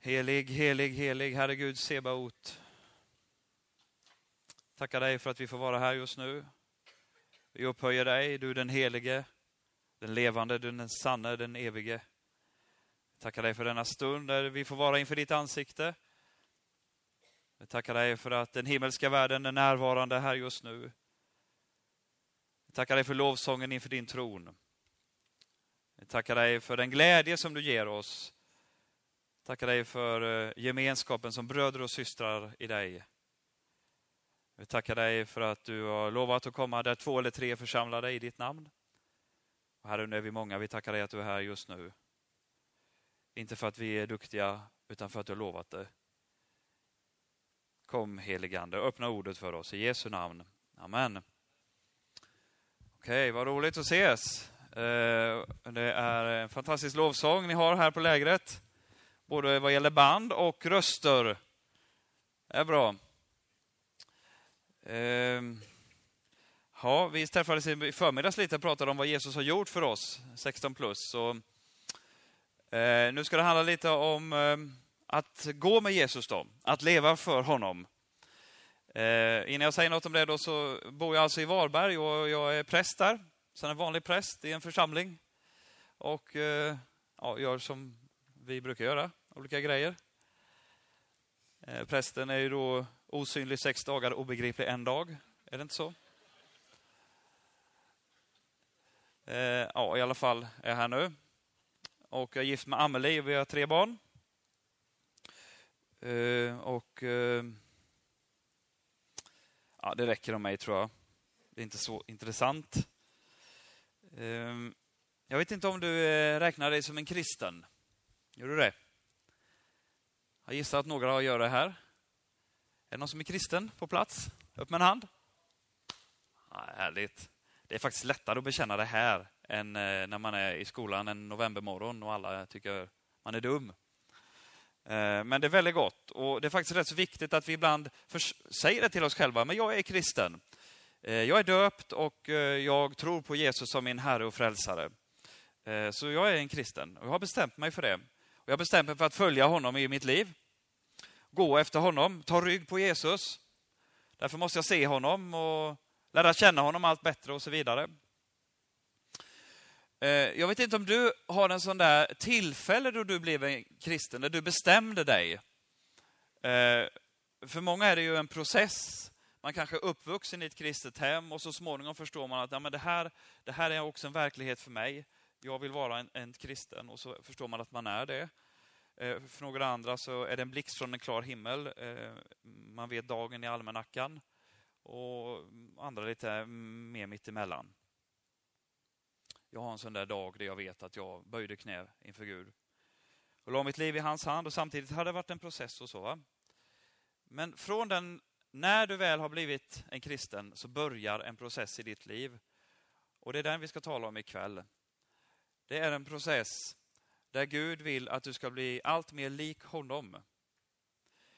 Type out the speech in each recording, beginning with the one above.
Helig, helig, helig, Herre Gud Sebaot. Tackar dig för att vi får vara här just nu. Vi upphöjer dig, du den helige, den levande, du den sanne, den evige. Tackar dig för denna stund där vi får vara inför ditt ansikte. Vi tackar dig för att den himmelska världen är närvarande här just nu. Vi tackar dig för lovsången inför din tron. Vi tackar dig för den glädje som du ger oss. Tackar dig för eh, gemenskapen som bröder och systrar i dig. Vi tackar dig för att du har lovat att komma där två eller tre är församlade i ditt namn. Och Herre, nu är vi många. Vi tackar dig att du är här just nu. Inte för att vi är duktiga, utan för att du har lovat det. Kom heligande, öppna ordet för oss i Jesu namn. Amen. Okej, vad roligt att ses. Eh, det är en fantastisk lovsång ni har här på lägret. Både vad gäller band och röster. Det är bra. Ehm, ja, vi träffades i förmiddags lite och pratade om vad Jesus har gjort för oss, 16 plus. Så, eh, nu ska det handla lite om eh, att gå med Jesus, då, att leva för honom. Eh, innan jag säger något om det då så bor jag alltså i Varberg och jag är präst där. Sen en vanlig präst i en församling. Och eh, ja, gör som vi brukar göra, olika grejer. Eh, prästen är ju då osynlig sex dagar, obegriplig en dag. Är det inte så? Eh, ja, i alla fall är jag här nu. Och jag är gift med Amelie och vi har tre barn. Eh, och ja, det räcker om mig tror jag. Det är inte så intressant. Jag vet inte om du räknar dig som en kristen? Gör du det? Jag gissar att några gör det här. Är det någon som är kristen på plats? Upp med en hand. Ja, härligt. Det är faktiskt lättare att bekänna det här än eh, när man är i skolan en novembermorgon och alla tycker man är dum. Eh, men det är väldigt gott och det är faktiskt rätt så viktigt att vi ibland säger det till oss själva, men jag är kristen. Eh, jag är döpt och jag tror på Jesus som min Herre och Frälsare. Så jag är en kristen och jag har bestämt mig för det. Och jag har bestämt mig för att följa honom i mitt liv. Gå efter honom, ta rygg på Jesus. Därför måste jag se honom och lära känna honom allt bättre och så vidare. Eh, jag vet inte om du har en sån där tillfälle då du blev en kristen, där du bestämde dig. Eh, för många är det ju en process. Man kanske är uppvuxen i ett kristet hem och så småningom förstår man att ja, men det, här, det här är också en verklighet för mig. Jag vill vara en, en kristen och så förstår man att man är det. Eh, för några andra så är det en blixt från en klar himmel. Eh, man vet dagen i almanackan och andra lite mm, mer mittemellan. Jag har en sån där dag där jag vet att jag böjde knä inför Gud och la mitt liv i hans hand och samtidigt hade det varit en process och så. Va? Men från den, när du väl har blivit en kristen så börjar en process i ditt liv. Och det är den vi ska tala om ikväll. Det är en process där Gud vill att du ska bli allt mer lik honom.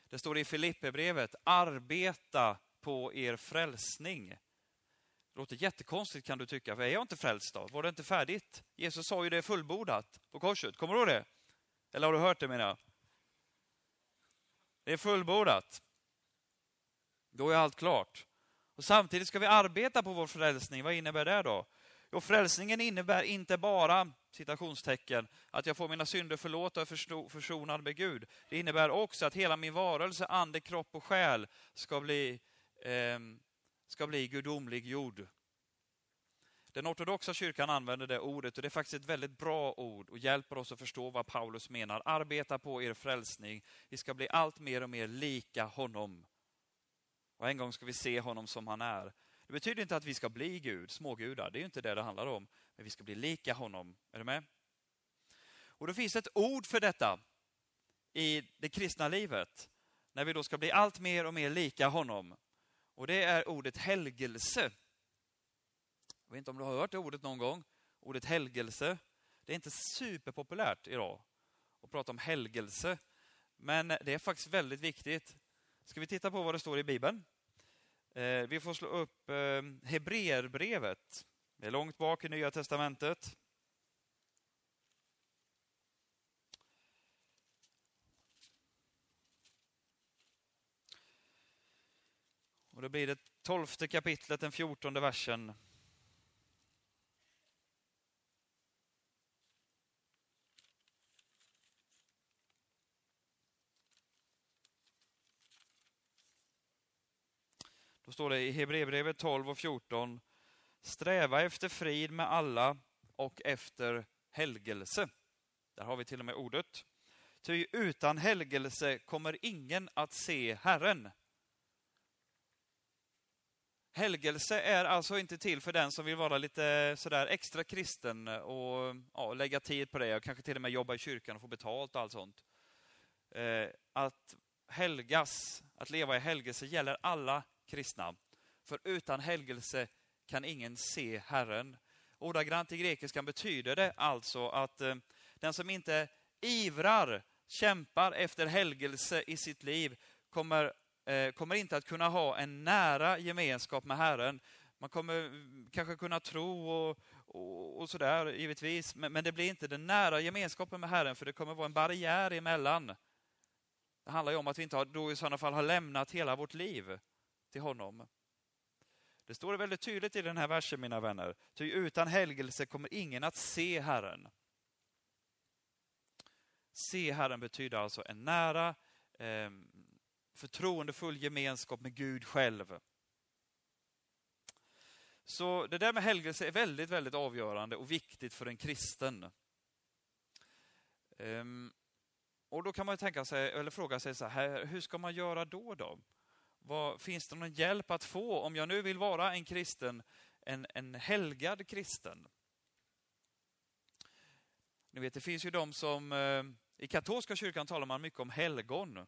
Det står i Filipperbrevet, arbeta på er frälsning. Det låter jättekonstigt kan du tycka, för är jag inte frälst då? Var det inte färdigt? Jesus sa ju det fullbordat på korset, kommer du ihåg det? Eller har du hört det menar jag? Det är fullbordat. Då är allt klart. Och Samtidigt ska vi arbeta på vår frälsning. Vad innebär det då? Jo, frälsningen innebär inte bara, citationstecken, att jag får mina synder förlåta och försonad med Gud. Det innebär också att hela min varelse, ande, kropp och själ ska bli eh, ska bli gudomlig jord. Den ortodoxa kyrkan använder det ordet och det är faktiskt ett väldigt bra ord och hjälper oss att förstå vad Paulus menar. Arbeta på er frälsning. Vi ska bli allt mer och mer lika honom. Och en gång ska vi se honom som han är. Det betyder inte att vi ska bli Gud, smågudar. Det är inte det det handlar om. Men vi ska bli lika honom. Är du med? Och då finns ett ord för detta i det kristna livet. När vi då ska bli allt mer och mer lika honom. Och det är ordet helgelse. Jag vet inte om du har hört det ordet någon gång? Ordet helgelse. Det är inte superpopulärt idag att prata om helgelse. Men det är faktiskt väldigt viktigt. Ska vi titta på vad det står i Bibeln? Eh, vi får slå upp eh, Hebreerbrevet. Det är långt bak i Nya Testamentet. Och det blir det tolfte kapitlet, den fjortonde versen. Då står det i Hebreerbrevet 12 och 14. Sträva efter frid med alla och efter helgelse. Där har vi till och med ordet. Ty utan helgelse kommer ingen att se Herren. Helgelse är alltså inte till för den som vill vara lite sådär extra kristen och ja, lägga tid på det och kanske till och med jobba i kyrkan och få betalt och allt sånt. Eh, att helgas, att leva i helgelse gäller alla kristna. För utan helgelse kan ingen se Herren. Ordagrant i grekiskan betyder det alltså att eh, den som inte ivrar, kämpar efter helgelse i sitt liv kommer, eh, kommer inte att kunna ha en nära gemenskap med Herren. Man kommer eh, kanske kunna tro och, och, och sådär, givetvis, men, men det blir inte den nära gemenskapen med Herren, för det kommer vara en barriär emellan. Det handlar ju om att vi inte har, då i sådana fall har lämnat hela vårt liv till honom. Det står väldigt tydligt i den här versen, mina vänner. Ty utan helgelse kommer ingen att se Herren. Se Herren betyder alltså en nära, eh, förtroendefull gemenskap med Gud själv. Så det där med helgelse är väldigt, väldigt avgörande och viktigt för en kristen. Ehm, och då kan man tänka sig, eller fråga sig så här, hur ska man göra då? då? Vad, finns det någon hjälp att få om jag nu vill vara en kristen, en, en helgad kristen? Ni vet, det finns ju de som... Eh, I katolska kyrkan talar man mycket om helgon.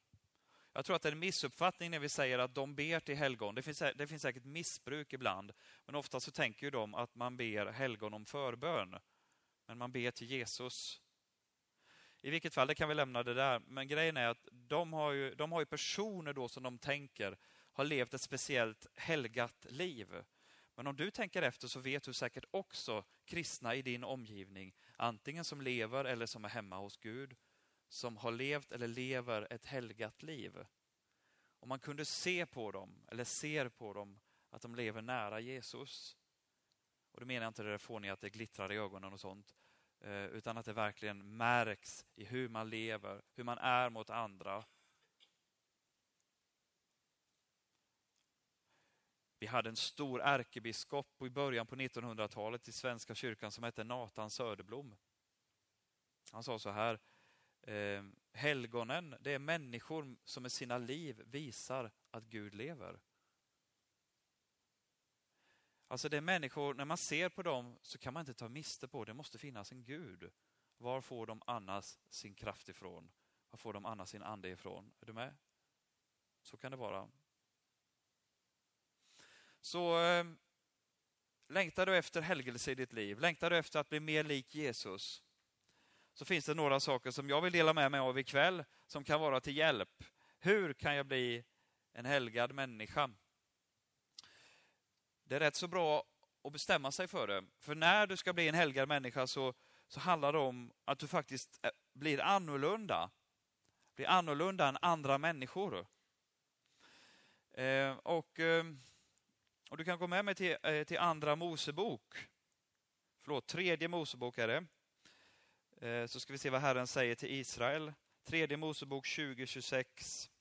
Jag tror att det är en missuppfattning när vi säger att de ber till helgon. Det finns, det finns säkert missbruk ibland, men ofta så tänker ju de att man ber helgon om förbön. Men man ber till Jesus. I vilket fall, det kan vi lämna det där. Men grejen är att de har ju, de har ju personer då som de tänker har levt ett speciellt helgat liv. Men om du tänker efter så vet du säkert också kristna i din omgivning, antingen som lever eller som är hemma hos Gud, som har levt eller lever ett helgat liv. Om man kunde se på dem, eller ser på dem, att de lever nära Jesus. Och då menar jag inte det där fåniga att det glittrar i ögonen och sånt, Eh, utan att det verkligen märks i hur man lever, hur man är mot andra. Vi hade en stor ärkebiskop i början på 1900-talet i Svenska kyrkan som hette Nathan Söderblom. Han sa så här, eh, helgonen det är människor som med sina liv visar att Gud lever. Alltså det är människor, när man ser på dem så kan man inte ta miste på, det måste finnas en Gud. Var får de annars sin kraft ifrån? Var får de annars sin ande ifrån? Är du med? Så kan det vara. Så eh, längtar du efter helgelse i ditt liv, längtar du efter att bli mer lik Jesus, så finns det några saker som jag vill dela med mig av ikväll som kan vara till hjälp. Hur kan jag bli en helgad människa? Det är rätt så bra att bestämma sig för det. För när du ska bli en helgad människa så, så handlar det om att du faktiskt eh, blir annorlunda. Blir annorlunda än andra människor. Eh, och, eh, och du kan gå med mig till, eh, till Andra Mosebok. Förlåt, tredje Mosebok är det. Eh, så ska vi se vad Herren säger till Israel. Tredje Mosebok 2026.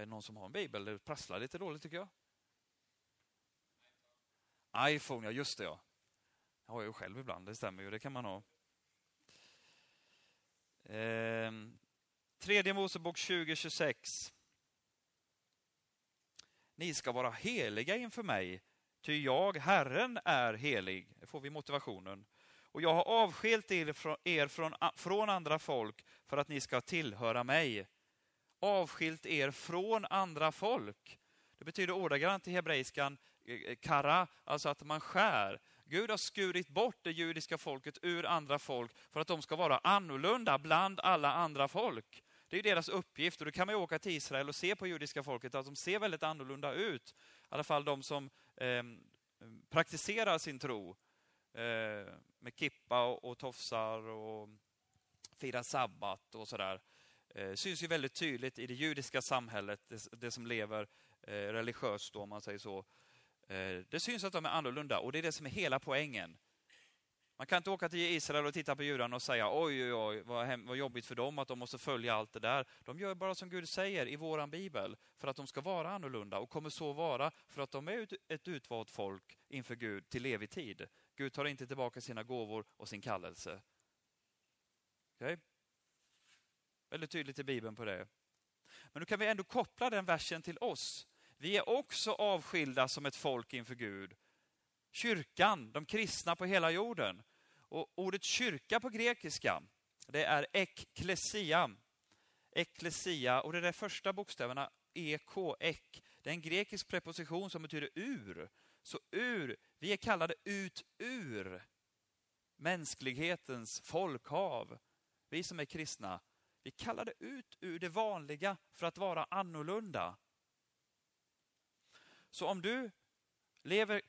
Är det någon som har en bibel? Det prasslar lite dåligt tycker jag. iPhone, ja just det ja. Det har jag ju själv ibland, det stämmer ju, det kan man ha. Ehm, tredje Mosebok 2026. Ni ska vara heliga inför mig, ty jag, Herren, är helig. Det får vi motivationen. Och jag har avskilt er från, från andra folk för att ni ska tillhöra mig avskilt er från andra folk. Det betyder ordagrant i hebreiskan eh, eh, kara, alltså att man skär. Gud har skurit bort det judiska folket ur andra folk för att de ska vara annorlunda bland alla andra folk. Det är deras uppgift och då kan man ju åka till Israel och se på judiska folket att de ser väldigt annorlunda ut. I alla fall de som eh, praktiserar sin tro. eh, med kippa och, och tofsar och fira sabbat och sådär. Eh, syns ju väldigt tydligt i det judiska samhället, det, det som lever eh, religiöst då, om man säger så. Eh, det syns att de är annorlunda och det är det som är hela poängen. Man kan inte åka till Israel och titta på judarna och säga oj, oj, oj, vad, hem, vad jobbigt för dem att de måste följa allt det där. De gör bara som Gud säger i våran bibel, för att de ska vara annorlunda och kommer så vara för att de är ett utvalt folk inför Gud till evig tid. Gud tar inte tillbaka sina gåvor och sin kallelse. Okay? Väldigt tydligt i Bibeln på det. Men nu kan vi ändå koppla den versen till oss. Vi är också avskilda som ett folk inför Gud. Kyrkan, de kristna på hela jorden. Och ordet kyrka på grekiska, det är ekklesia. Ekklesia, och det är de första bokstäverna, ek, ek. Det är en grekisk preposition som betyder ur. Så ur, vi är kallade ut ur mänsklighetens folkhav. Vi som är kristna, vi kallade ut ur det vanliga för att vara annorlunda. Så om du lever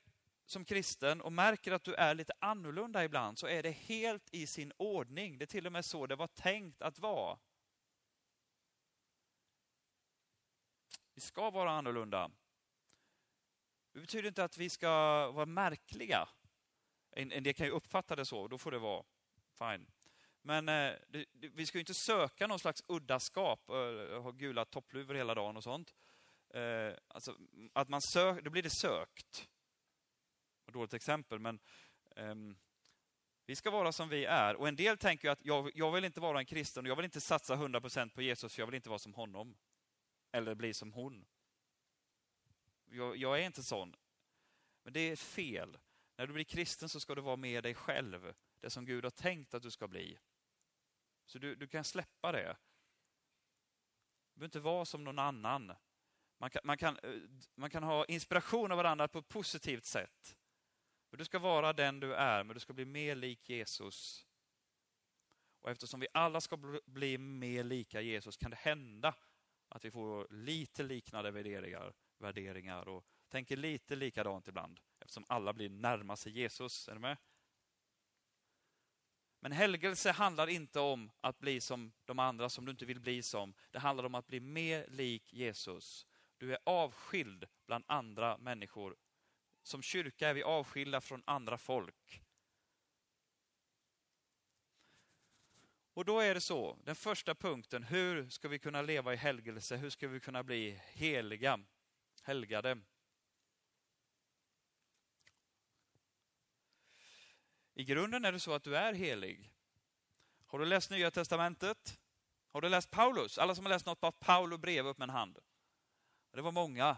som kristen och märker att du är lite annorlunda ibland så är det helt i sin ordning. Det är till och med så det var tänkt att vara. Vi ska vara annorlunda. Det betyder inte att vi ska vara märkliga. En, del kan ju uppfatta det så, då får det vara fine. Men eh, det, vi ska ju inte söka någon slags uddaskap, eh, ha gula toppluvor hela dagen och sånt. Eh, alltså, att man sök, då blir det sökt. Ett dåligt exempel, men ehm, vi ska vara som vi är. Och en del tänker att jag, jag vill inte vara en kristen och jag vill inte satsa 100% på Jesus, för jag vill inte vara som honom. Eller bli som hon. Jag, jag är inte sån. Men det är fel. När du blir kristen så ska du vara med dig själv. Det som Gud har tänkt att du ska bli. Så du, du kan släppa det. Du behöver inte vara som någon annan. Man kan, man, kan, eh, man kan ha inspiration av varandra på ett positivt sätt. Du ska vara den du är, men du ska bli mer lik Jesus. Och eftersom vi alla ska bli mer lika Jesus kan det hända att vi får lite liknande värderingar, värderingar och tänker lite likadant ibland. Eftersom alla blir närmare sig Jesus. Är du med? Men helgelse handlar inte om att bli som de andra som du inte vill bli som. Det handlar om att bli mer lik Jesus. Du är avskild bland andra människor. Som kyrka är vi avskilda från andra folk. Och då är det så, den första punkten, hur ska vi kunna leva i helgelse? Hur ska vi kunna bli heliga, helgade? I grunden är det så att du är helig. Har du läst Nya Testamentet? Har du läst Paulus? Alla som har läst något av Paulus brev, upp med en hand. Det var många.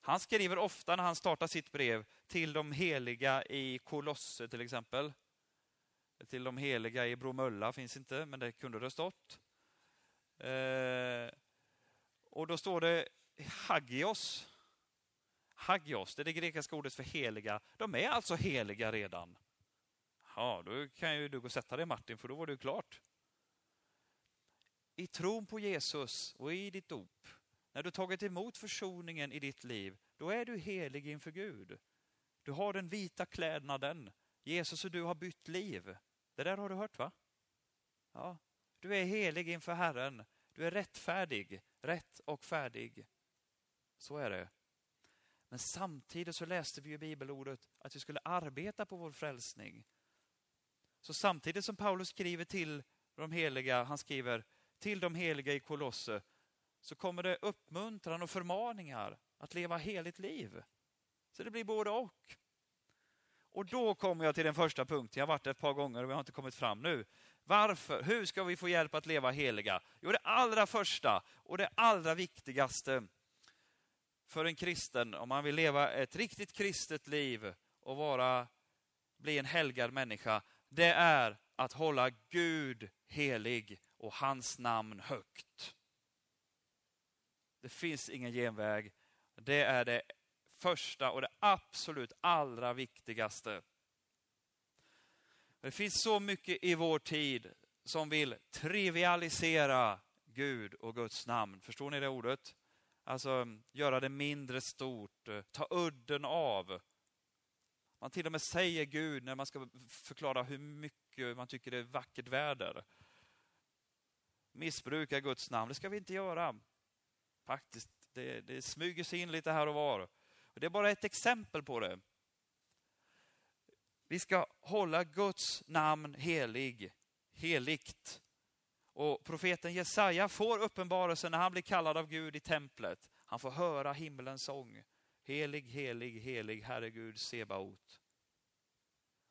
Han skriver ofta när han startar sitt brev till de heliga i Kolosse till exempel. Till de heliga i Bromölla finns inte, men det kunde det stått. Eh, och då står det Hagios, Hagios, det är det grekiska ordet för heliga. De är alltså heliga redan. Ja, då kan ju du gå och sätta dig Martin, för då var det klart. I tron på Jesus och i ditt dop, när du tagit emot försoningen i ditt liv, då är du helig inför Gud. Du har den vita klädnaden. Jesus och du har bytt liv. Det där har du hört va? Ja, du är helig inför Herren. Du är rättfärdig, rätt och färdig. Så är det. Men samtidigt så läste vi i bibelordet att vi skulle arbeta på vår frälsning. Så samtidigt som Paulus skriver till de heliga, han skriver till de heliga i Kolosse, så kommer det uppmuntran och förmaningar att leva heligt liv. Så det blir både och. Och då kommer jag till den första punkten. Jag har varit ett par gånger och vi har inte kommit fram nu. Varför? Hur ska vi få hjälp att leva heliga? Jo, det allra första och det allra viktigaste för en kristen, om man vill leva ett riktigt kristet liv och vara, bli en helgad människa, det är att hålla Gud helig och hans namn högt. Det finns ingen genväg. Det är det första och det absolut allra viktigaste. Det finns så mycket i vår tid som vill trivialisera Gud och Guds namn. Förstår ni det ordet? Alltså göra det mindre stort, eh, ta udden av. Man till och med säger Gud när man ska förklara hur mycket man tycker det är vackert väder. Missbruka Guds namn, det ska vi inte göra. Faktiskt, det, det smyger sig in lite här och var. Det är bara ett exempel på det. Vi ska hålla Guds namn helig, heligt. Och profeten Jesaja får uppenbarelsen när han blir kallad av Gud i templet. Han får höra himlens sång. Helig, helig, helig, Herre Gud Sebaot.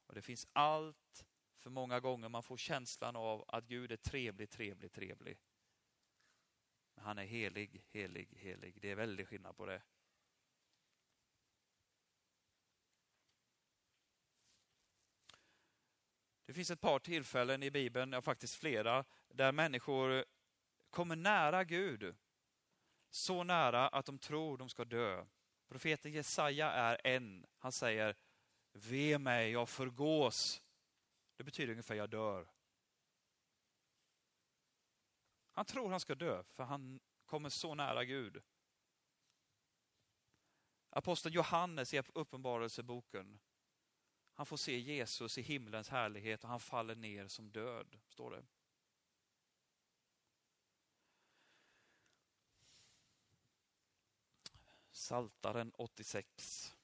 Och det finns allt för många gånger man får känslan av att Gud är trevlig, trevlig, trevlig. Men han är helig, helig, helig. Det är väldigt skillnad på det. Det finns ett par tillfällen i Bibeln, ja faktiskt flera, där människor kommer nära Gud. Så nära att de tror de ska dö. Profeten Jesaja är en. Han säger, ve mig, jag förgås. Det betyder ungefär, jag dör. Han tror han ska dö, för han kommer så nära Gud. Aposteln Johannes i Uppenbarelseboken han får se Jesus i himlens härlighet och han faller ner som död, står det. Saltaren 86.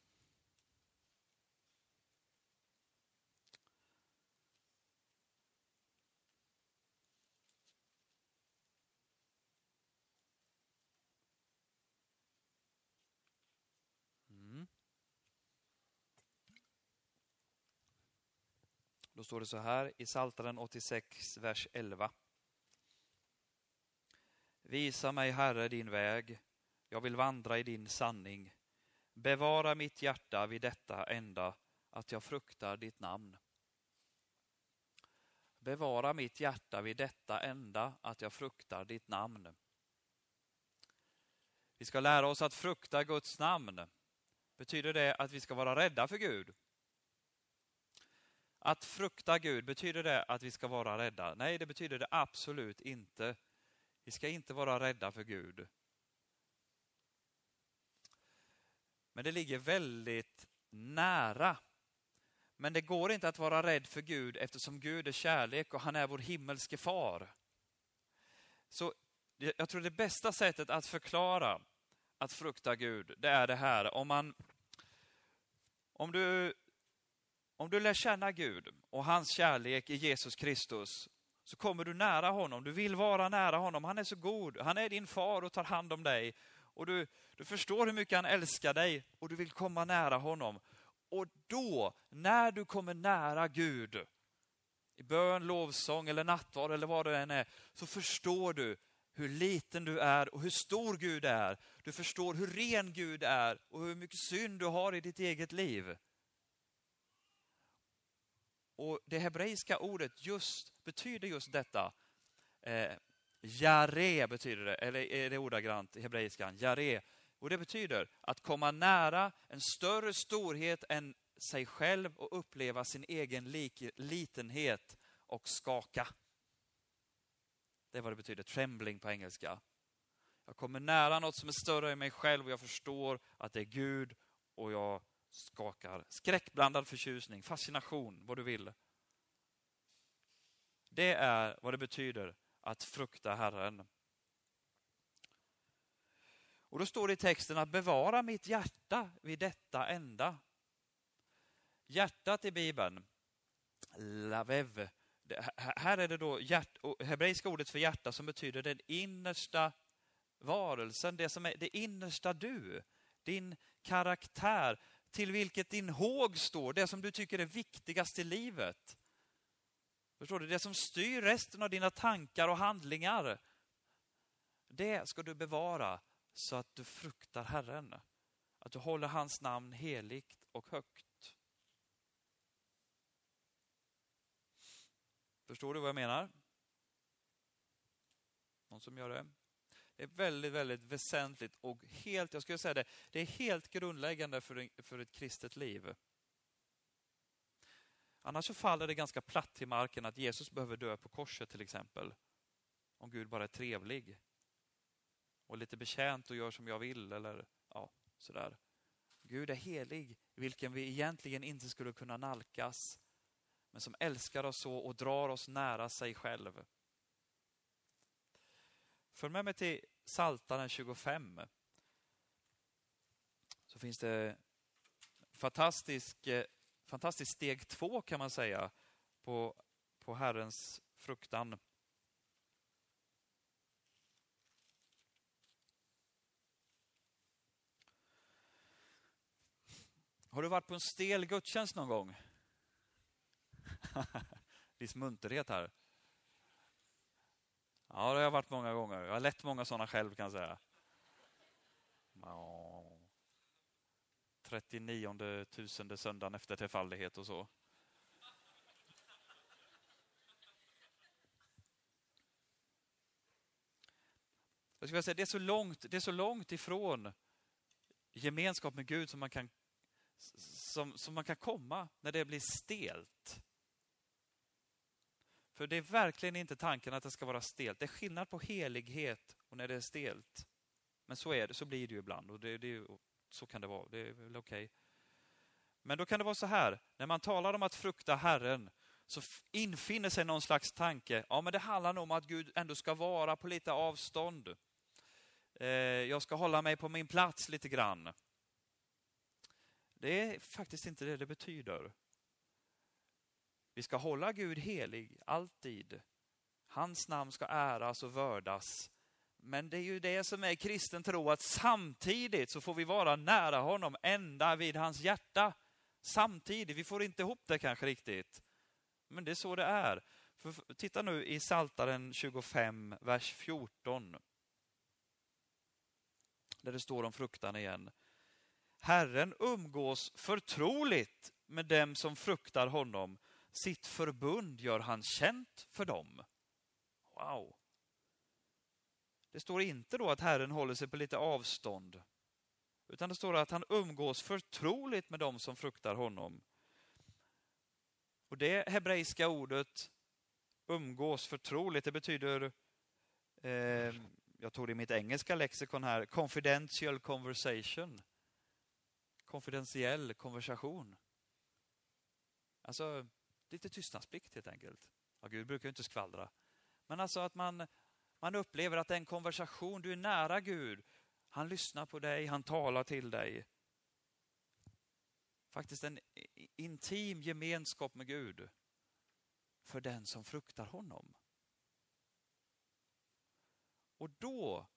Mm. Då står det så här i Psaltaren 86, vers 11. Visa mig, Herre, din väg. Jag vill vandra i din sanning. Bevara mitt hjärta vid detta enda, att jag fruktar ditt namn. Bevara mitt hjärta vid detta enda, att jag fruktar ditt namn. Vi ska lära oss att frukta Guds namn. Betyder det att vi ska vara rädda för Gud? Att frukta Gud, betyder det att vi ska vara rädda? Nej, det betyder det absolut inte. Vi ska inte vara rädda för Gud. Men det ligger väldigt nära. Men det går inte att vara rädd för Gud eftersom Gud är kärlek och han är vår himmelske far. Så jag tror det bästa sättet att förklara att frukta Gud, det är det här. Om, man, om du om du lär känna Gud och hans kärlek i Jesus Kristus så kommer du nära honom. Du vill vara nära honom. Han är så god. Han är din far och tar hand om dig. Och du, du förstår hur mycket han älskar dig och du vill komma nära honom. Och då, när du kommer nära Gud, i bön, lovsång eller nattvard eller vad det än är, så förstår du hur liten du är och hur stor Gud är. Du förstår hur ren Gud är och hur mycket synd du har i ditt eget liv. Och det hebreiska ordet just betyder just detta. Eh, jare betyder det, eller är det ordagrant i hebreiskan? Jare. Och det betyder att komma nära en större storhet än sig själv och uppleva sin egen lik, litenhet och skaka. Det är vad det betyder, trembling på engelska. Jag kommer nära något som är större än mig själv och jag förstår att det är Gud och jag skakar. Skräckblandad förtjusning, fascination, vad du vill. Det är vad det betyder att frukta Herren. Och då står det i texten att bevara mitt hjärta vid detta enda. Hjärtat i Bibeln, lavev, här är det då hjärt, hebreiska ordet för hjärta som betyder den innersta varelsen, det som är det innersta du, din karaktär, till vilket din håg står, det som du tycker är viktigast i livet. Förstår du? Det som styr resten av dina tankar och handlingar. Det ska du bevara så att du fruktar Herren. Att du håller hans namn heligt och högt. Förstår du vad jag menar? Någon som gör det? Det är väldigt, väldigt väsentligt och helt, jag skulle säga det, det är helt grundläggande för, för ett kristet liv. Annars så faller det ganska platt till marken att Jesus behöver dö på korset till exempel. Om Gud bara är trevlig och lite betjänt och gör som jag vill eller ja, sådär. Gud är helig, vilken vi egentligen inte skulle kunna nalkas, men som älskar oss så och drar oss nära sig själv. Följ med mig till Psaltaren 25. Så finns det fantastisk, eh, fantastiskt steg två kan man säga på, på Herrens fruktan. Har du varit på en stel gudstjänst någon gång? Viss munterhet här. Ja, det har jag varit många gånger. Jag har lett många sådana själv kan jag säga. 39 tusende söndagen efter trefaldighet och så. Jag skulle säga, det, är så långt, det är så långt ifrån gemenskap med Gud som man kan, som, som man kan komma när det blir stelt. För det är verkligen inte tanken att det ska vara stelt. Det är skillnad på helighet och när det är stelt. Men så är det, så blir det ju ibland och det, det, så kan det vara. Det är väl okej. Okay. Men då kan det vara så här, när man talar om att frukta Herren så infinner sig någon slags tanke. Ja, men det handlar nog om att Gud ändå ska vara på lite avstånd. Eh, jag ska hålla mig på min plats lite grann. Det är faktiskt inte det det betyder. Vi ska hålla Gud helig, alltid. Hans namn ska äras och vördas. Men det är ju det som är kristen tro, att samtidigt så får vi vara nära honom, ända vid hans hjärta. Samtidigt, vi får inte ihop det kanske riktigt. Men det är så det är. För, titta nu i Saltaren 25, vers 14. Där det står om fruktan igen. Herren umgås förtroligt med dem som fruktar honom sitt förbund gör han känt för dem. Wow. Det står inte då att Herren håller sig på lite avstånd. Utan det står att han umgås förtroligt med dem som fruktar honom. Och det hebreiska ordet umgås förtroligt, det betyder, eh, jag tog det i mitt engelska lexikon här, confidential conversation. Konfidentiell konversation. Alltså, lite tystnadsplikt helt enkelt. Ja, Gud brukar ju inte skvallra. Men alltså att man, man upplever att det är en konversation, du är nära Gud. Han lyssnar på dig, han talar till dig. Faktiskt en intim gemenskap med Gud för den som fruktar honom. Och då,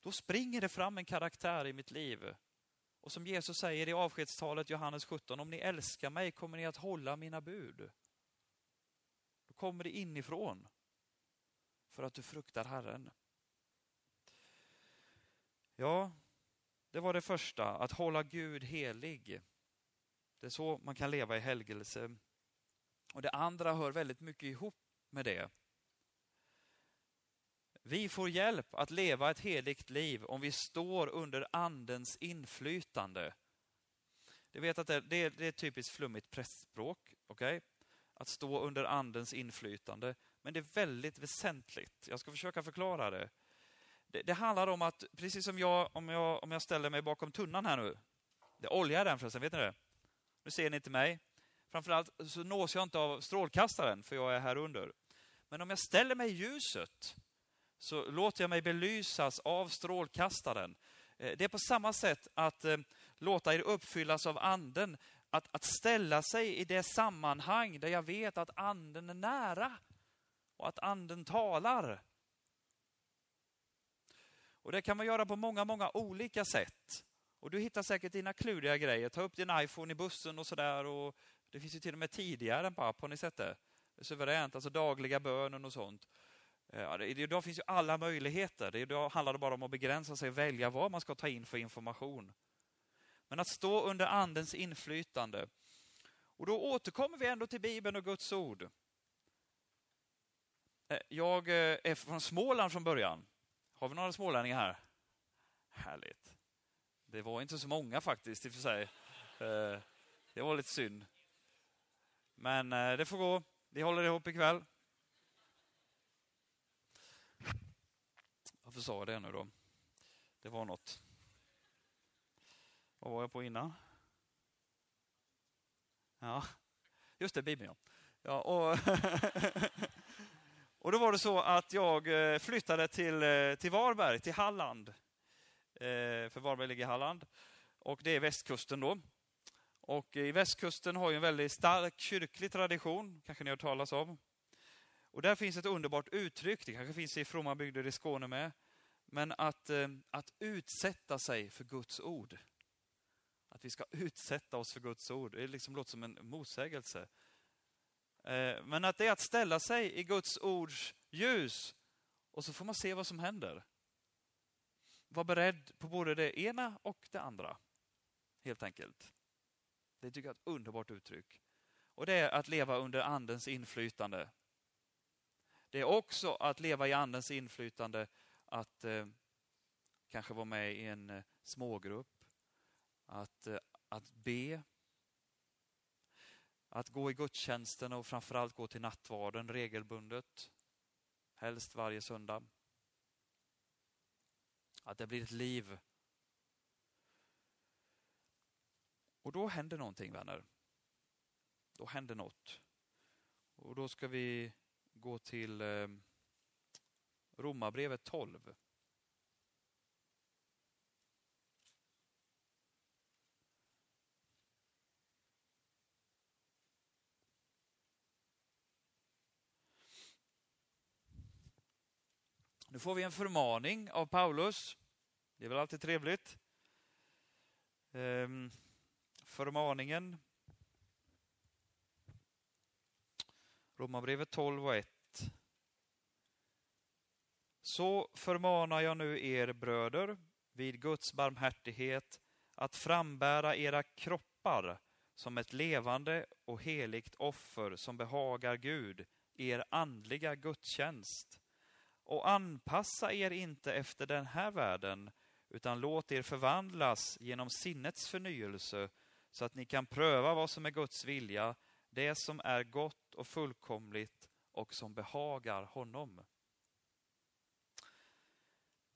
då springer det fram en karaktär i mitt liv och som Jesus säger i avskedstalet Johannes 17, om ni älskar mig kommer ni att hålla mina bud. Då kommer det inifrån för att du fruktar Herren. Ja, det var det första, att hålla Gud helig. Det är så man kan leva i helgelse. Och det andra hör väldigt mycket ihop med det. Vi får hjälp att leva ett heligt liv om vi står under Andens inflytande. Du vet att det, det, det är ett typiskt flummigt prästspråk, okay? Att stå under Andens inflytande. Men det är väldigt väsentligt. Jag ska försöka förklara det. Det, det handlar om att, precis som jag om, jag, om jag ställer mig bakom tunnan här nu. Det är olja i den förresten, vet ni det? Nu ser ni inte mig. Framförallt så nås jag inte av strålkastaren, för jag är här under. Men om jag ställer mig i ljuset, så låter jag mig belysas av strålkastaren. Eh, det är på samma sätt att eh, låta er uppfyllas av anden, att, att ställa sig i det sammanhang där jag vet att anden är nära och att anden talar. Och Det kan man göra på många, många olika sätt. Och Du hittar säkert dina kluriga grejer. Ta upp din iPhone i bussen och sådär. Det finns ju till och med tidigare än på app, har ni sett det? det är suveränt, alltså dagliga bönen och sånt. Eh, ja, idag finns ju alla möjligheter. Idag handlar det bara om att begränsa sig och välja vad man ska ta in för information. Men att stå under Andens inflytande. Och då återkommer vi ändå till Bibeln och Guds ord. Eh, jag eh, är från Småland från början. Har vi några smålänningar här? Härligt. Det var inte så många faktiskt i och för sig. Eh, det var lite synd. Men det får gå. Vi håller ihop ikväll. Varför sa jag det nu då? Det var något. Vad var jag på innan? Ja, just det, Bibeln ja. ja och, och då var det så att jag eh, flyttade till, eh, till Varberg, till Halland. Eh, för Varberg ligger i Halland. Och det är västkusten då. Och i västkusten har ju en väldigt stark kyrklig tradition, kanske ni har hört talas om. Och där finns ett underbart uttryck, det kanske finns i fromma bygder i Skåne med. Men att, att utsätta sig för Guds ord. Att vi ska utsätta oss för Guds ord. Det liksom låter som en motsägelse. Eh, men att det är att ställa sig i Guds ords ljus och så får man se vad som händer. Var beredd på både det ena och det andra. Helt enkelt. Det tycker jag är ett underbart uttryck. Och det är att leva under Andens inflytande. Det är också att leva i Andens inflytande att eh, kanske vara med i en eh, smågrupp, att, eh, att be, att gå i gudstjänsten och framförallt gå till nattvarden regelbundet, helst varje söndag. Att det blir ett liv. Och då händer någonting vänner. Då händer något. Och då ska vi gå till eh, Romarbrevet 12. Nu får vi en förmaning av Paulus. Det är väl alltid trevligt. Ehm, förmaningen. Romarbrevet 12 och 1. Så förmanar jag nu er bröder vid Guds barmhärtighet att frambära era kroppar som ett levande och heligt offer som behagar Gud, er andliga gudstjänst och anpassa er inte efter den här världen, utan låt er förvandlas genom sinnets förnyelse så att ni kan pröva vad som är Guds vilja, det som är gott och fullkomligt och som behagar honom.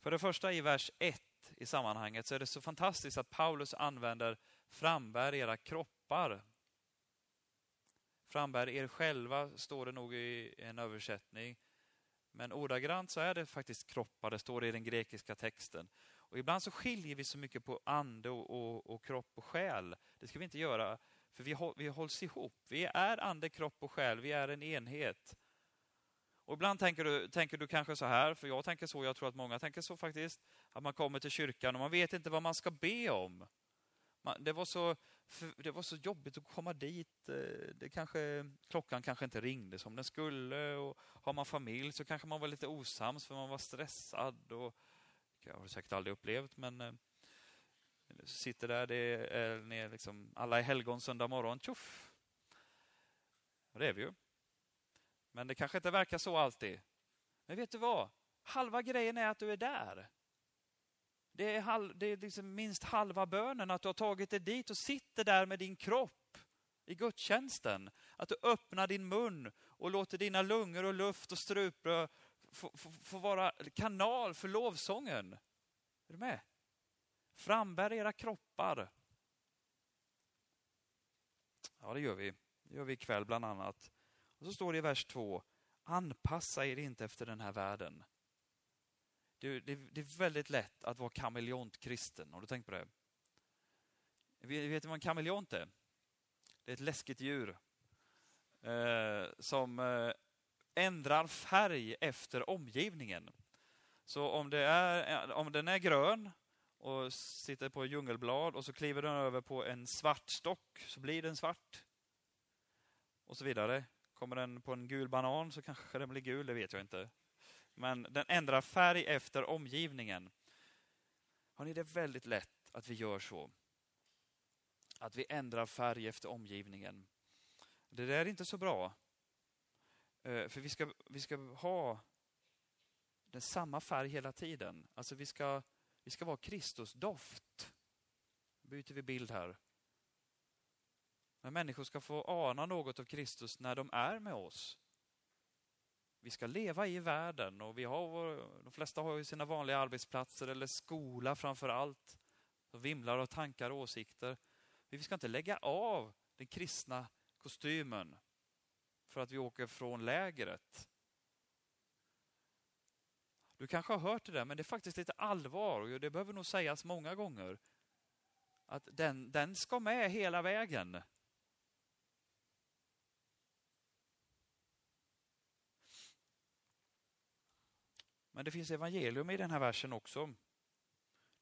För det första i vers 1 i sammanhanget så är det så fantastiskt att Paulus använder frambär era kroppar. Frambär er själva, står det nog i en översättning. Men ordagrant så är det faktiskt kroppar, det står det i den grekiska texten. Och ibland så skiljer vi så mycket på ande och, och, och kropp och själ. Det ska vi inte göra, för vi, vi hålls ihop. Vi är ande, kropp och själ, vi är en enhet. Och ibland tänker du, tänker du kanske så här, för jag tänker så, jag tror att många tänker så faktiskt, att man kommer till kyrkan och man vet inte vad man ska be om. Man, det, var så, det var så jobbigt att komma dit. Eh, det kanske, klockan kanske inte ringde som den skulle. Och har man familj så kanske man var lite osams för man var stressad. Och, jag har säkert aldrig upplevt, men eh, sitter där, det är, är liksom, alla är helgon söndag morgon, tjoff! Och det är vi ju. Men det kanske inte verkar så alltid. Men vet du vad? Halva grejen är att du är där. Det är, halv, det är liksom minst halva bönen, att du har tagit dig dit och sitter där med din kropp i gudstjänsten. Att du öppnar din mun och låter dina lungor och luft och strupe få, få, få vara kanal för lovsången. Är du med? Frambär era kroppar. Ja, det gör vi. Det gör vi ikväll bland annat. Och så står det i vers 2, anpassa er inte efter den här världen. Det, det, det är väldigt lätt att vara kameleontkristen. Har du tänkt på det? Vet du vad en kameleont är? Det är ett läskigt djur eh, som eh, ändrar färg efter omgivningen. Så om, det är, eh, om den är grön och sitter på djungelblad och så kliver den över på en svart stock så blir den svart. Och så vidare. Kommer den på en gul banan så kanske den blir gul, det vet jag inte. Men den ändrar färg efter omgivningen. Har ni det väldigt lätt att vi gör så? Att vi ändrar färg efter omgivningen. Det där är inte så bra. Eh, för vi ska, vi ska ha den samma färg hela tiden. Alltså vi ska, vi ska vara Kristusdoft. Byter vi bild här. Men människor ska få ana något av Kristus när de är med oss. Vi ska leva i världen och vi har, de flesta har ju sina vanliga arbetsplatser eller skola framför allt. Och vimlar av tankar och åsikter. Men Vi ska inte lägga av den kristna kostymen för att vi åker från lägret. Du kanske har hört det där, men det är faktiskt lite allvar och det behöver nog sägas många gånger. Att den, den ska med hela vägen. Men det finns evangelium i den här versen också.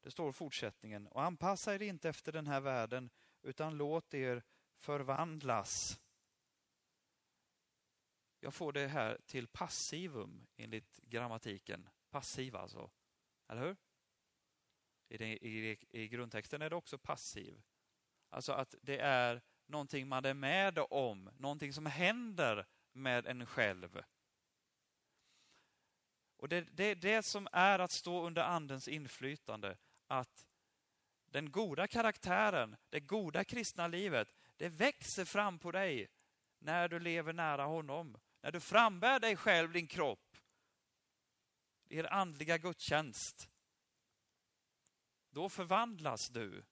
Det står fortsättningen. Och anpassa er inte efter den här världen, utan låt er förvandlas. Jag får det här till passivum enligt grammatiken. Passiv alltså. Eller hur? I, den, i, I grundtexten är det också passiv. Alltså att det är någonting man är med om, någonting som händer med en själv. Och det är det, det som är att stå under Andens inflytande. Att den goda karaktären, det goda kristna livet, det växer fram på dig när du lever nära honom. När du frambär dig själv, din kropp, er andliga gudstjänst. Då förvandlas du.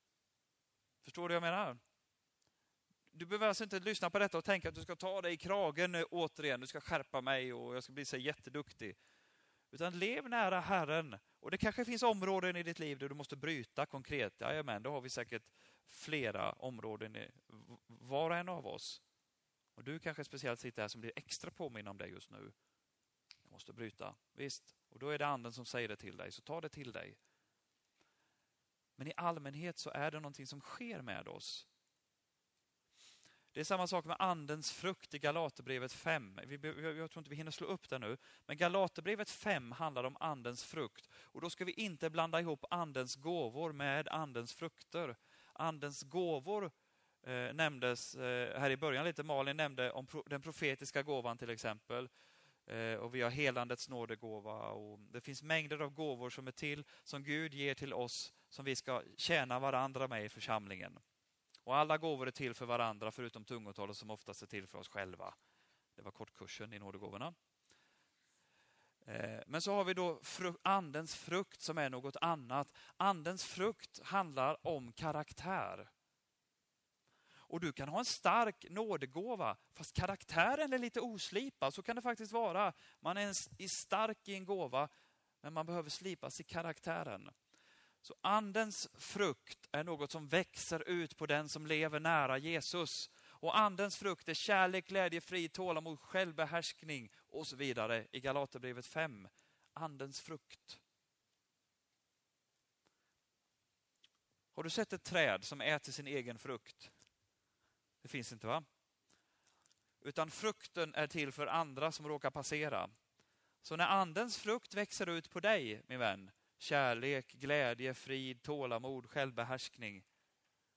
Förstår du vad jag menar? Du behöver alltså inte lyssna på detta och tänka att du ska ta dig i kragen återigen, du ska skärpa mig och jag ska bli så jätteduktig. Utan lev nära Herren. Och det kanske finns områden i ditt liv där du måste bryta konkret. Jajamän, då har vi säkert flera områden, var och en av oss. Och du kanske speciellt sitter här som blir extra påminn om det just nu. Jag måste bryta. Visst, och då är det anden som säger det till dig, så ta det till dig. Men i allmänhet så är det någonting som sker med oss. Det är samma sak med andens frukt i Galaterbrevet 5. Jag tror inte vi hinner slå upp det nu. Men Galaterbrevet 5 handlar om andens frukt. Och då ska vi inte blanda ihop andens gåvor med andens frukter. Andens gåvor eh, nämndes eh, här i början lite. Malin nämnde om pro den profetiska gåvan till exempel. Eh, och vi har helandets nådegåva. Och det finns mängder av gåvor som är till, som Gud ger till oss, som vi ska tjäna varandra med i församlingen. Och alla gåvor är till för varandra förutom tungotalet som oftast är till för oss själva. Det var kortkursen i nådegåvorna. Eh, men så har vi då andens frukt som är något annat. Andens frukt handlar om karaktär. Och du kan ha en stark nådegåva, fast karaktären är lite oslipad. Så kan det faktiskt vara. Man är stark i en gåva, men man behöver slipas i karaktären. Så andens frukt är något som växer ut på den som lever nära Jesus. Och andens frukt är kärlek, glädje, frid, tålamod, självbehärskning och så vidare i Galaterbrevet 5. Andens frukt. Har du sett ett träd som äter sin egen frukt? Det finns inte va? Utan frukten är till för andra som råkar passera. Så när andens frukt växer ut på dig, min vän, kärlek, glädje, frid, tålamod, självbehärskning,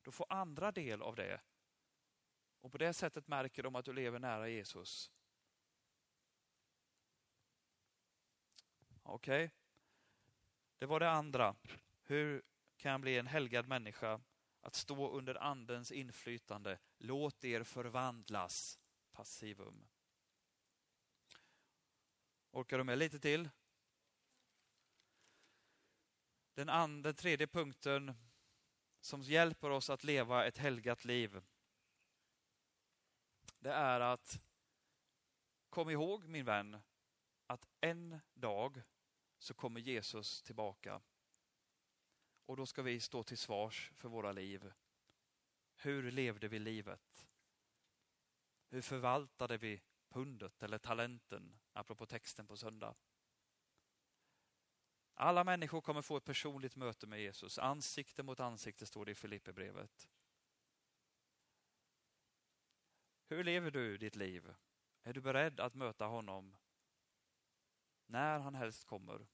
då får andra del av det. Och på det sättet märker de att du lever nära Jesus. Okej, okay. det var det andra. Hur kan jag bli en helgad människa? Att stå under andens inflytande. Låt er förvandlas. Passivum. Orkar du med lite till? Den, and, den tredje punkten som hjälper oss att leva ett helgat liv. Det är att kom ihåg min vän att en dag så kommer Jesus tillbaka. Och då ska vi stå till svars för våra liv. Hur levde vi livet? Hur förvaltade vi pundet eller talenten, apropå texten på söndag? Alla människor kommer få ett personligt möte med Jesus. Ansikte mot ansikte står det i Filipperbrevet. Hur lever du ditt liv? Är du beredd att möta honom när han helst kommer?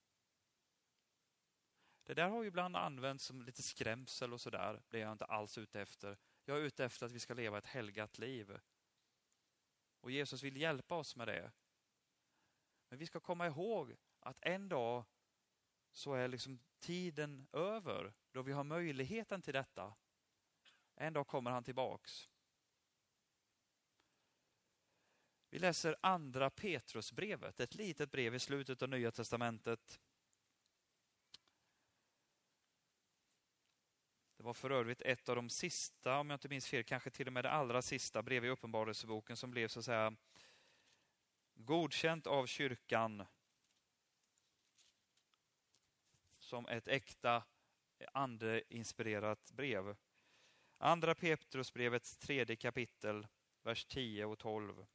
Det där har ju ibland använts som lite skrämsel och sådär. Det är jag inte alls ute efter. Jag är ute efter att vi ska leva ett helgat liv. Och Jesus vill hjälpa oss med det. Men vi ska komma ihåg att en dag så är liksom tiden över då vi har möjligheten till detta. En dag kommer han tillbaks. Vi läser andra Petrusbrevet, ett litet brev i slutet av Nya Testamentet. Det var för övrigt ett av de sista, om jag inte minns fel, kanske till och med det allra sista brev i Uppenbarelseboken som blev så att säga godkänt av kyrkan som ett äkta andeinspirerat brev. Andra Petrusbrevets tredje kapitel, vers 10 och 12.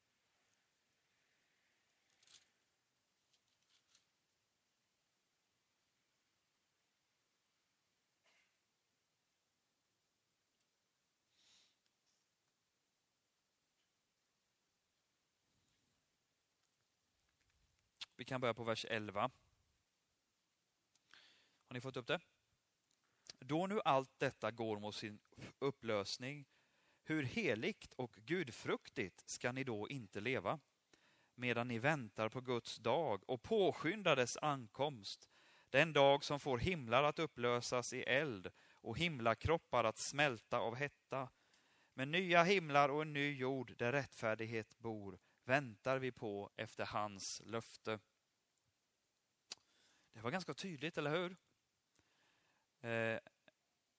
Vi kan börja på vers 11. Har ni fått upp det? Då nu allt detta går mot sin upplösning, hur heligt och gudfruktigt ska ni då inte leva? Medan ni väntar på Guds dag och påskyndar dess ankomst, den dag som får himlar att upplösas i eld och himlakroppar att smälta av hetta. Med nya himlar och en ny jord där rättfärdighet bor väntar vi på efter hans löfte. Det var ganska tydligt, eller hur? Eh,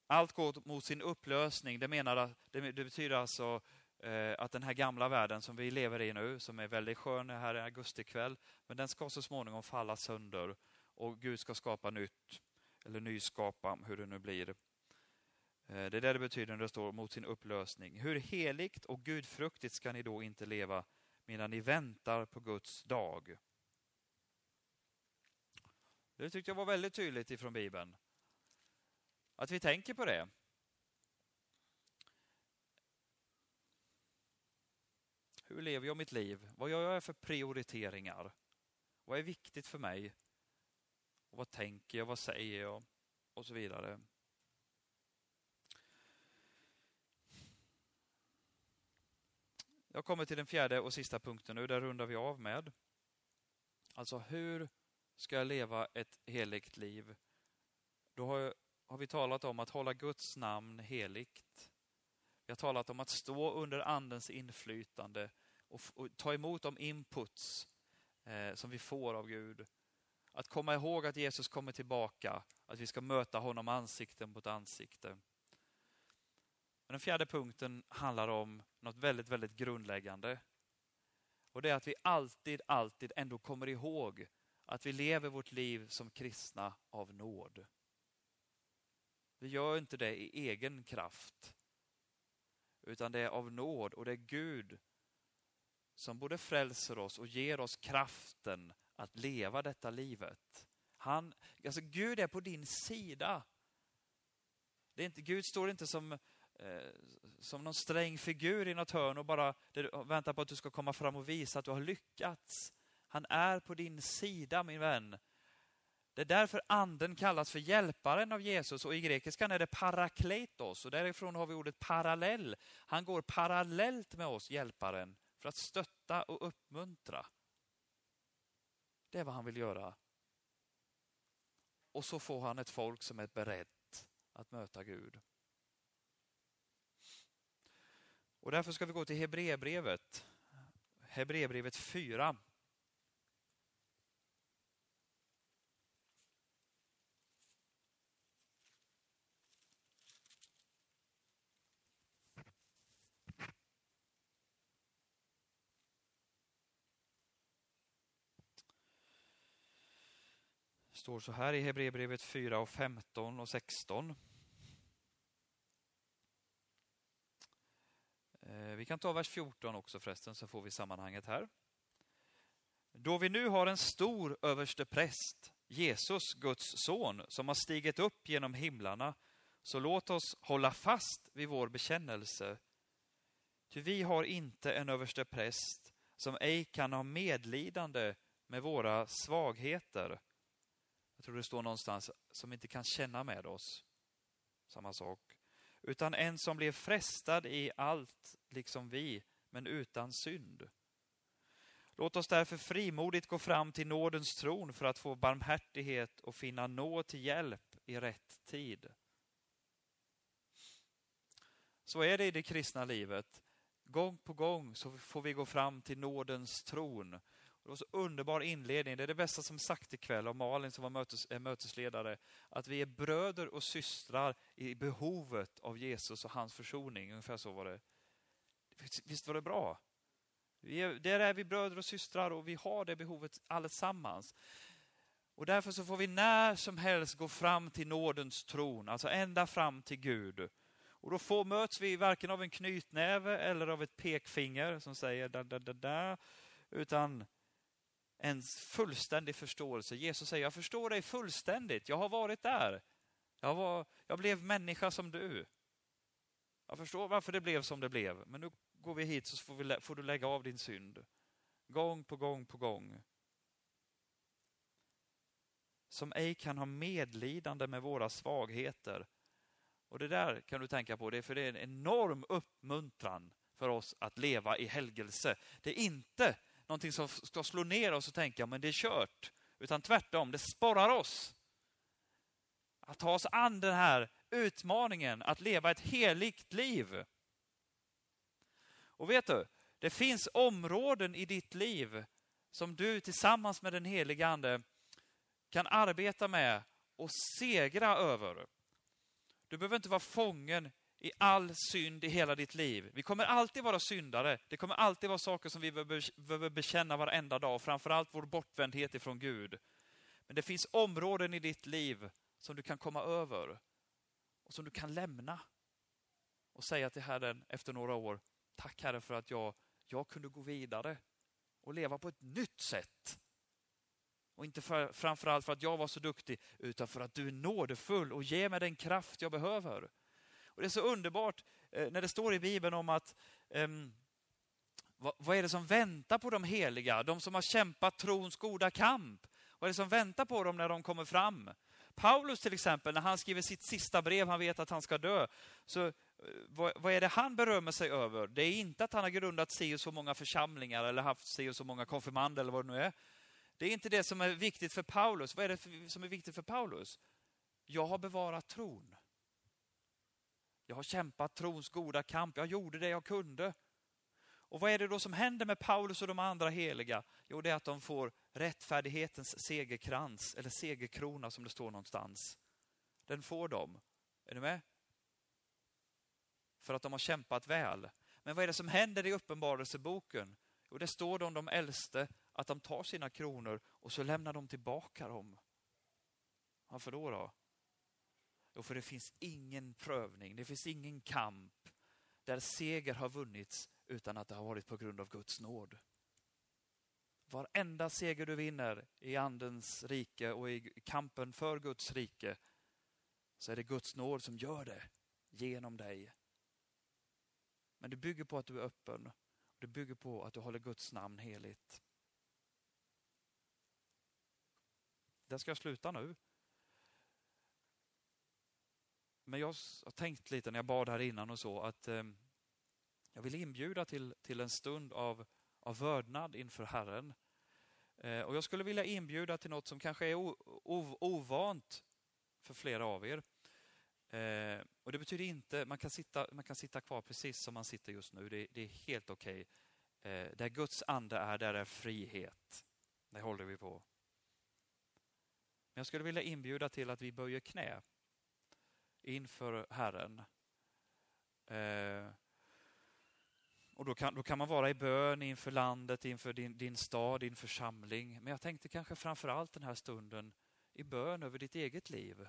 allt går mot sin upplösning. Det, menar, det, betyder alltså eh, att den här gamla världen som vi lever i nu, som är väldigt skön här i augustikväll, men den ska så småningom falla sönder och Gud ska skapa nytt, eller nyskapa, hur det nu blir. Eh, det är det det betyder när det står mot sin upplösning. Hur heligt och gudfruktigt ska ni då inte leva medan ni väntar på Guds dag? Det tyckte jag var väldigt tydligt ifrån Bibeln. Att vi tänker på det. Hur lever jag mitt liv? Vad gör jag för prioriteringar? Vad är viktigt för mig? Och vad tänker jag? Vad säger jag? Och så vidare. Jag kommer till den fjärde och sista punkten nu. Där rundar vi av med. Alltså hur ska jag leva ett heligt liv? Då har, har vi talat om att hålla Guds namn heligt. Vi har talat om att stå under Andens inflytande och, och ta emot de inputs eh, som vi får av Gud. Att komma ihåg att Jesus kommer tillbaka, att vi ska möta honom ansikte mot ansikte. Men den fjärde punkten handlar om något väldigt, väldigt grundläggande. Och det är att vi alltid, alltid ändå kommer ihåg att vi lever vårt liv som kristna av nåd. Vi gör inte det i egen kraft, utan det är av nåd och det är Gud som både frälser oss och ger oss kraften att leva detta livet. Han, alltså Gud är på din sida. Det är inte, Gud står inte som, eh, som någon sträng figur i något hörn och bara väntar på att du ska komma fram och visa att du har lyckats. Han är på din sida, min vän. Det är därför anden kallas för hjälparen av Jesus och i grekiskan är det parakletos och därifrån har vi ordet parallell. Han går parallellt med oss, hjälparen, för att stötta och uppmuntra. Det är vad han vill göra. Och så får han ett folk som är berett att möta Gud. Och därför ska vi gå till Hebreerbrevet. Hebreerbrevet 4. Står så här i Hebreerbrevet 4 och 15 och 16. Eh, vi kan ta vers 14 också förresten så får vi sammanhanget här. Då vi nu har en stor överste präst, Jesus, Guds son, som har stigit upp genom himlarna, så låt oss hålla fast vid vår bekännelse. Ty vi har inte en överste präst som ej kan ha medlidande med våra svagheter jag tror det står någonstans, som inte kan känna med oss. Samma sak. Utan en som blev frestad i allt, liksom vi, men utan synd. Låt oss därför frimodigt gå fram till nådens tron för att få barmhärtighet och finna nåd till hjälp i rätt tid. Så är det i det kristna livet. Gång på gång så får vi gå fram till nådens tron det var så underbar inledning. Det är det bästa som sagt ikväll av Malin som var mötes, är mötesledare. Att vi är bröder och systrar i behovet av Jesus och hans försoning. Ungefär så var det. Visst var det bra? Vi är, där är vi bröder och systrar och vi har det behovet allesammans. Och därför så får vi när som helst gå fram till nådens tron, alltså ända fram till Gud. Och då får, möts vi varken av en knytnäve eller av ett pekfinger som säger da, da, da, da, utan en fullständig förståelse. Jesus säger, jag förstår dig fullständigt, jag har varit där. Jag, var, jag blev människa som du. Jag förstår varför det blev som det blev, men nu går vi hit så får, vi, får du lägga av din synd. Gång på gång på gång. Som ej kan ha medlidande med våra svagheter. Och det där kan du tänka på, det är för det är en enorm uppmuntran för oss att leva i helgelse. Det är inte någonting som ska slå ner oss och tänka, men det är kört. Utan tvärtom, det sporrar oss. Att ta oss an den här utmaningen att leva ett heligt liv. Och vet du, det finns områden i ditt liv som du tillsammans med den helige Ande kan arbeta med och segra över. Du behöver inte vara fången i all synd i hela ditt liv. Vi kommer alltid vara syndare. Det kommer alltid vara saker som vi behöver bekänna varenda dag, framförallt vår bortvändhet ifrån Gud. Men det finns områden i ditt liv som du kan komma över och som du kan lämna och säga till Herren efter några år, tack Herre för att jag, jag kunde gå vidare och leva på ett nytt sätt. Och inte för, framförallt för att jag var så duktig, utan för att du är nådefull och ger mig den kraft jag behöver. Och Det är så underbart eh, när det står i Bibeln om att ehm, um, vad, vad, är det som väntar på de heliga, de som har kämpat trons goda kamp? Vad är det som väntar på dem när de kommer fram? Paulus till exempel, när han skriver sitt sista brev, han vet att han ska dö, så eh, vad, vad är det han berömmer sig över? Det är inte att han har grundat sig och så många församlingar eller haft sig och så många konfirmander eller vad det nu är. Det är inte det som är viktigt för Paulus. Vad är det som är viktigt för Paulus? Jag har bevarat tron. Jag har kämpat trons goda kamp. Jag gjorde det jag kunde. Och vad är det då som händer med Paulus och de andra heliga? Jo, det är att de får rättfärdighetens segerkrans, eller segerkrona som det står någonstans. Den får de. Är du med? För att de har kämpat väl. Men vad är det som händer i Uppenbarelseboken? Jo, det står om de äldste att de tar sina kronor och så lämnar de tillbaka dem. Varför då? då? Jo, för det finns ingen prövning, det finns ingen kamp där seger har vunnits utan att det har varit på grund av Guds nåd. Varenda seger du vinner i Andens rike och i kampen för Guds rike så är det Guds nåd som gör det genom dig. Men det bygger på att du är öppen. Det bygger på att du håller Guds namn heligt. Där ska jag sluta nu. Men jag har tänkt lite när jag bad här innan och så att eh, jag vill inbjuda till, till en stund av, av vördnad inför Herren. Eh, och Jag skulle vilja inbjuda till något som kanske är o, o, ovant för flera av er. Eh, och Det betyder inte, man kan, sitta, man kan sitta kvar precis som man sitter just nu, det, det är helt okej. Okay. Eh, där Guds ande är, där är frihet. Det håller vi på. Men jag skulle vilja inbjuda till att vi böjer knä inför Herren. Eh, och då kan, då kan man vara i bön inför landet, inför din, din stad, din församling. Men jag tänkte kanske framför allt den här stunden i bön över ditt eget liv.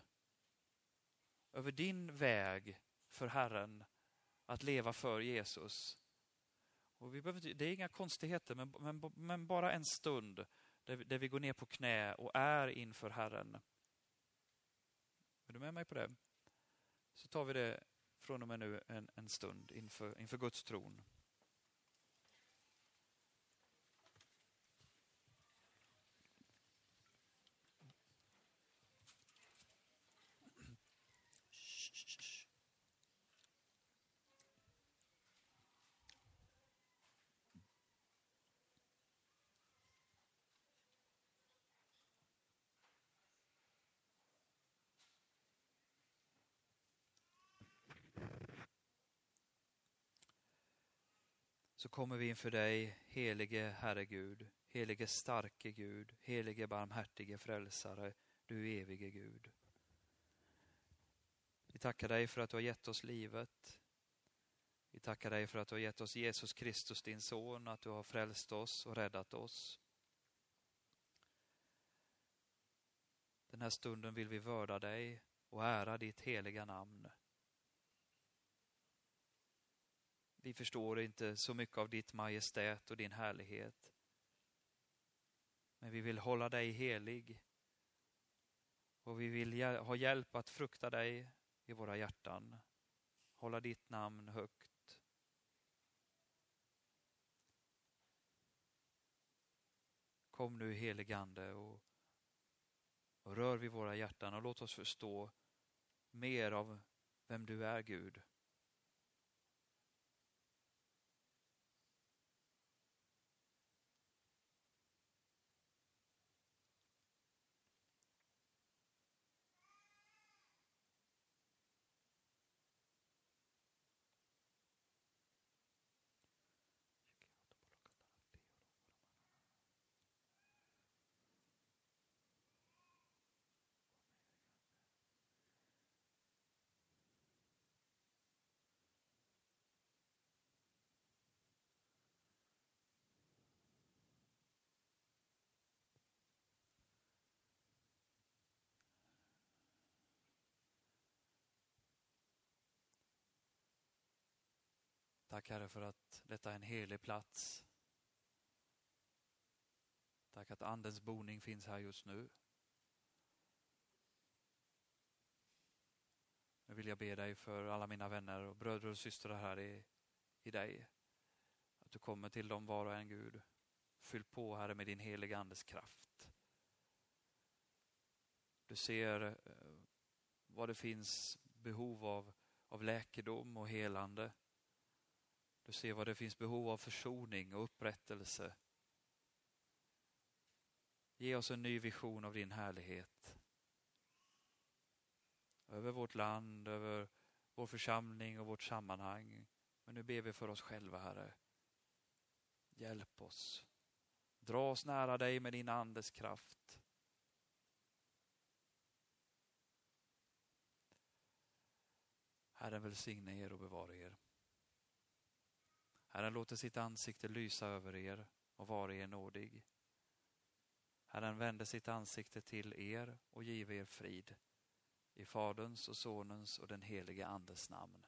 Över din väg för Herren att leva för Jesus. Och vi behöver, det är inga konstigheter, men, men, men bara en stund där vi, där vi går ner på knä och är inför Herren. Är du med mig på det? Så tar vi det från och med nu en, en stund inför, inför Guds tron. Så kommer vi inför dig, helige Herre Gud, Helige starke Gud, helige barmhärtige frälsare, du evige Gud. Vi tackar dig för att du har gett oss livet. Vi tackar dig för att du har gett oss Jesus Kristus, din son, att du har frälst oss och räddat oss. Den här stunden vill vi vörda dig och ära ditt heliga namn. Vi förstår inte så mycket av ditt majestät och din härlighet. Men vi vill hålla dig helig. Och vi vill ha hjälp att frukta dig i våra hjärtan. Hålla ditt namn högt. Kom nu heligande och, och rör vid våra hjärtan och låt oss förstå mer av vem du är Gud. Tack Herre för att detta är en helig plats. Tack att Andens boning finns här just nu. Nu vill jag be dig för alla mina vänner och bröder och systrar här i, i dig. Att du kommer till dem var och en Gud. Fyll på Herre med din heliga Andes kraft. Du ser eh, vad det finns behov av, av läkedom och helande. Du ser vad det finns behov av försoning och upprättelse. Ge oss en ny vision av din härlighet. Över vårt land, över vår församling och vårt sammanhang. Men nu ber vi för oss själva, Herre. Hjälp oss. Dra oss nära dig med din Andes kraft. Herren välsigne er och bevara er. Herren låter sitt ansikte lysa över er och vara er nådig. Herren vände sitt ansikte till er och give er frid. I Faderns och Sonens och den helige Andes namn.